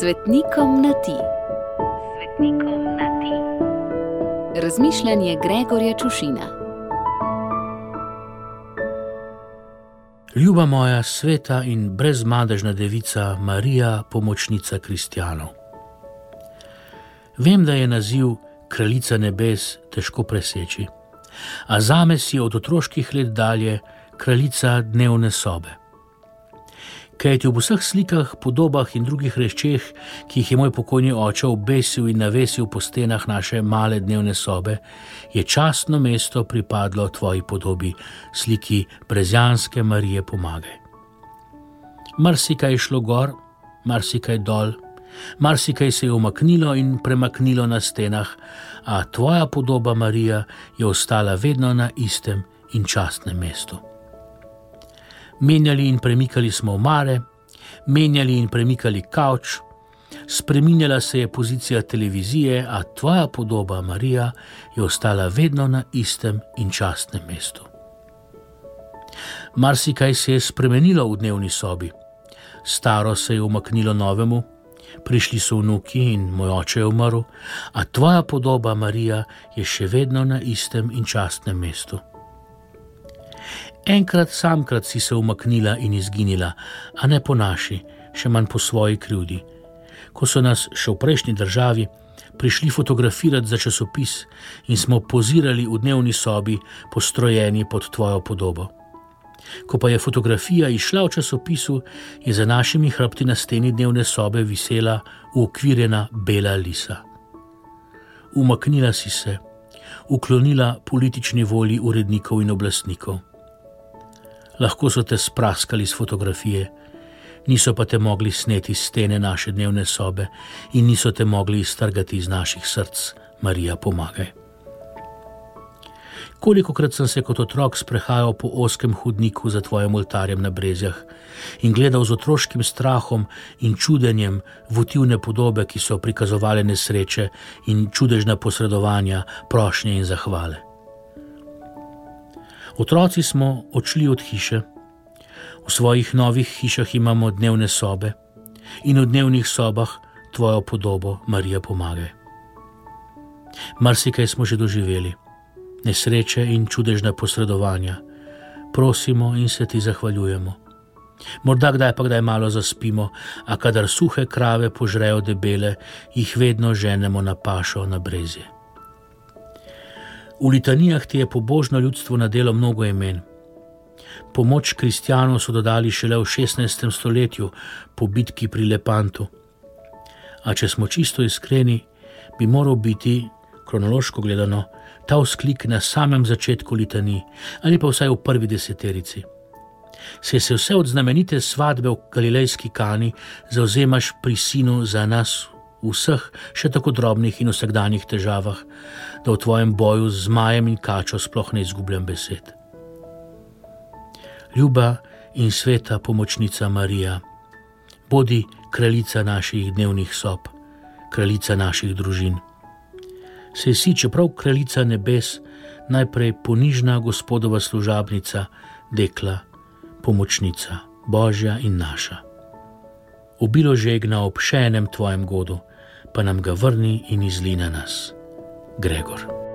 Svetnikom na ti. Svetnikom na ti. Razmišljanje Gregorja Čušina. Ljuba moja sveta in brezmadežna devica Marija, pomočnica kristjanov. Vem, da je naziv Kraljica nebes težko preseči, a zame si od otroških let dalje kraljica dnevne sobe. Kajti v vseh slikah, podobah in drugih rečeh, ki jih je moj pokojni oče obesil in navesil po stenah naše male dnevne sobe, je častno mesto pripadlo tvoji podobi, sliki brezjanske Marije pomagaj. Marsikaj je šlo gor, marsikaj dol, marsikaj se je umaknilo in premaknilo na stenah, a tvoja podoba Marija je ostala vedno na istem in častnem mestu menjali in premikali smo omare, menjali in premikali kavč, spremenjala se je pozicija televizije, a tvoja podoba, Marija, je ostala vedno na istem in častnem mestu. Marsikaj se je spremenilo v dnevni sobi. Staro se je umaknilo novemu, prišli so vnuki in moj oče je umrl, a tvoja podoba, Marija, je še vedno na istem in častnem mestu. Enkrat samkrat si se umaknila in izginila, a ne po naši, še manj po svoji krivdi. Ko so nas še v prejšnji državi prišli fotografirati za časopis in smo pozirali v dnevni sobi, postrojeni pod tvojo podobo. Ko pa je fotografija išla v časopisu, je za našimi hrbti na steni dnevne sobe visela ukvirjena bela lisa. Umaknila si se, uklonila politični volji urednikov in oblastnikov lahko so te spraskali z fotografije, niso pa te mogli sneti z stene naše dnevne sobe in niso te mogli iztrgati iz naših src, Marija, pomagaj. Kolikokrat sem se kot otrok sprehajal po oskem hodniku za tvojim oltarjem na brezjah in gledal z otroškim strahom in čudenjem votivne podobe, ki so prikazovale nesreče in čudežna posredovanja, prošnje in zahvale. Otroci smo odšli od hiše, v svojih novih hišah imamo dnevne sobe in v dnevnih sobah tvojo podobo, Marija, pomagaj. Marsikaj smo že doživeli, nesreče in čudežna posredovanja, prosimo in se ti zahvaljujemo. Morda kdaj pa kdaj malo zaspimo, a kadar suhe krave požrejo debele, jih vedno ženemo na pašo na brezje. V litanijah ti je pobožno ljudstvo nadelo mnogo imen. Pomoč kristjanov so dodali šele v 16. stoletju, po bitki pri Lepantu. A če smo čisto iskreni, bi moral biti, kronološko gledano, ta vzklik na samem začetku litanij ali pa vsaj v prvi deseterici. Se se vse od znamenite svadbe v Galilejski kani zauzemaš pri sinu za nas v vseh še tako drobnih in vsakdanjih težavah, da v tvojem boju z zmajem in kačo sploh ne izgubljam besed. Ljuba in sveta pomočnica Marija, bodi kraljica naših dnevnih sob, kraljica naših družin. Se si, čeprav kraljica nebes, najprej ponižna gospodova služabnica, dekla, pomočnica, božja in naša obilo žegna ob še enem tvojem godu, pa nam ga vrni in izli na nas, Gregor.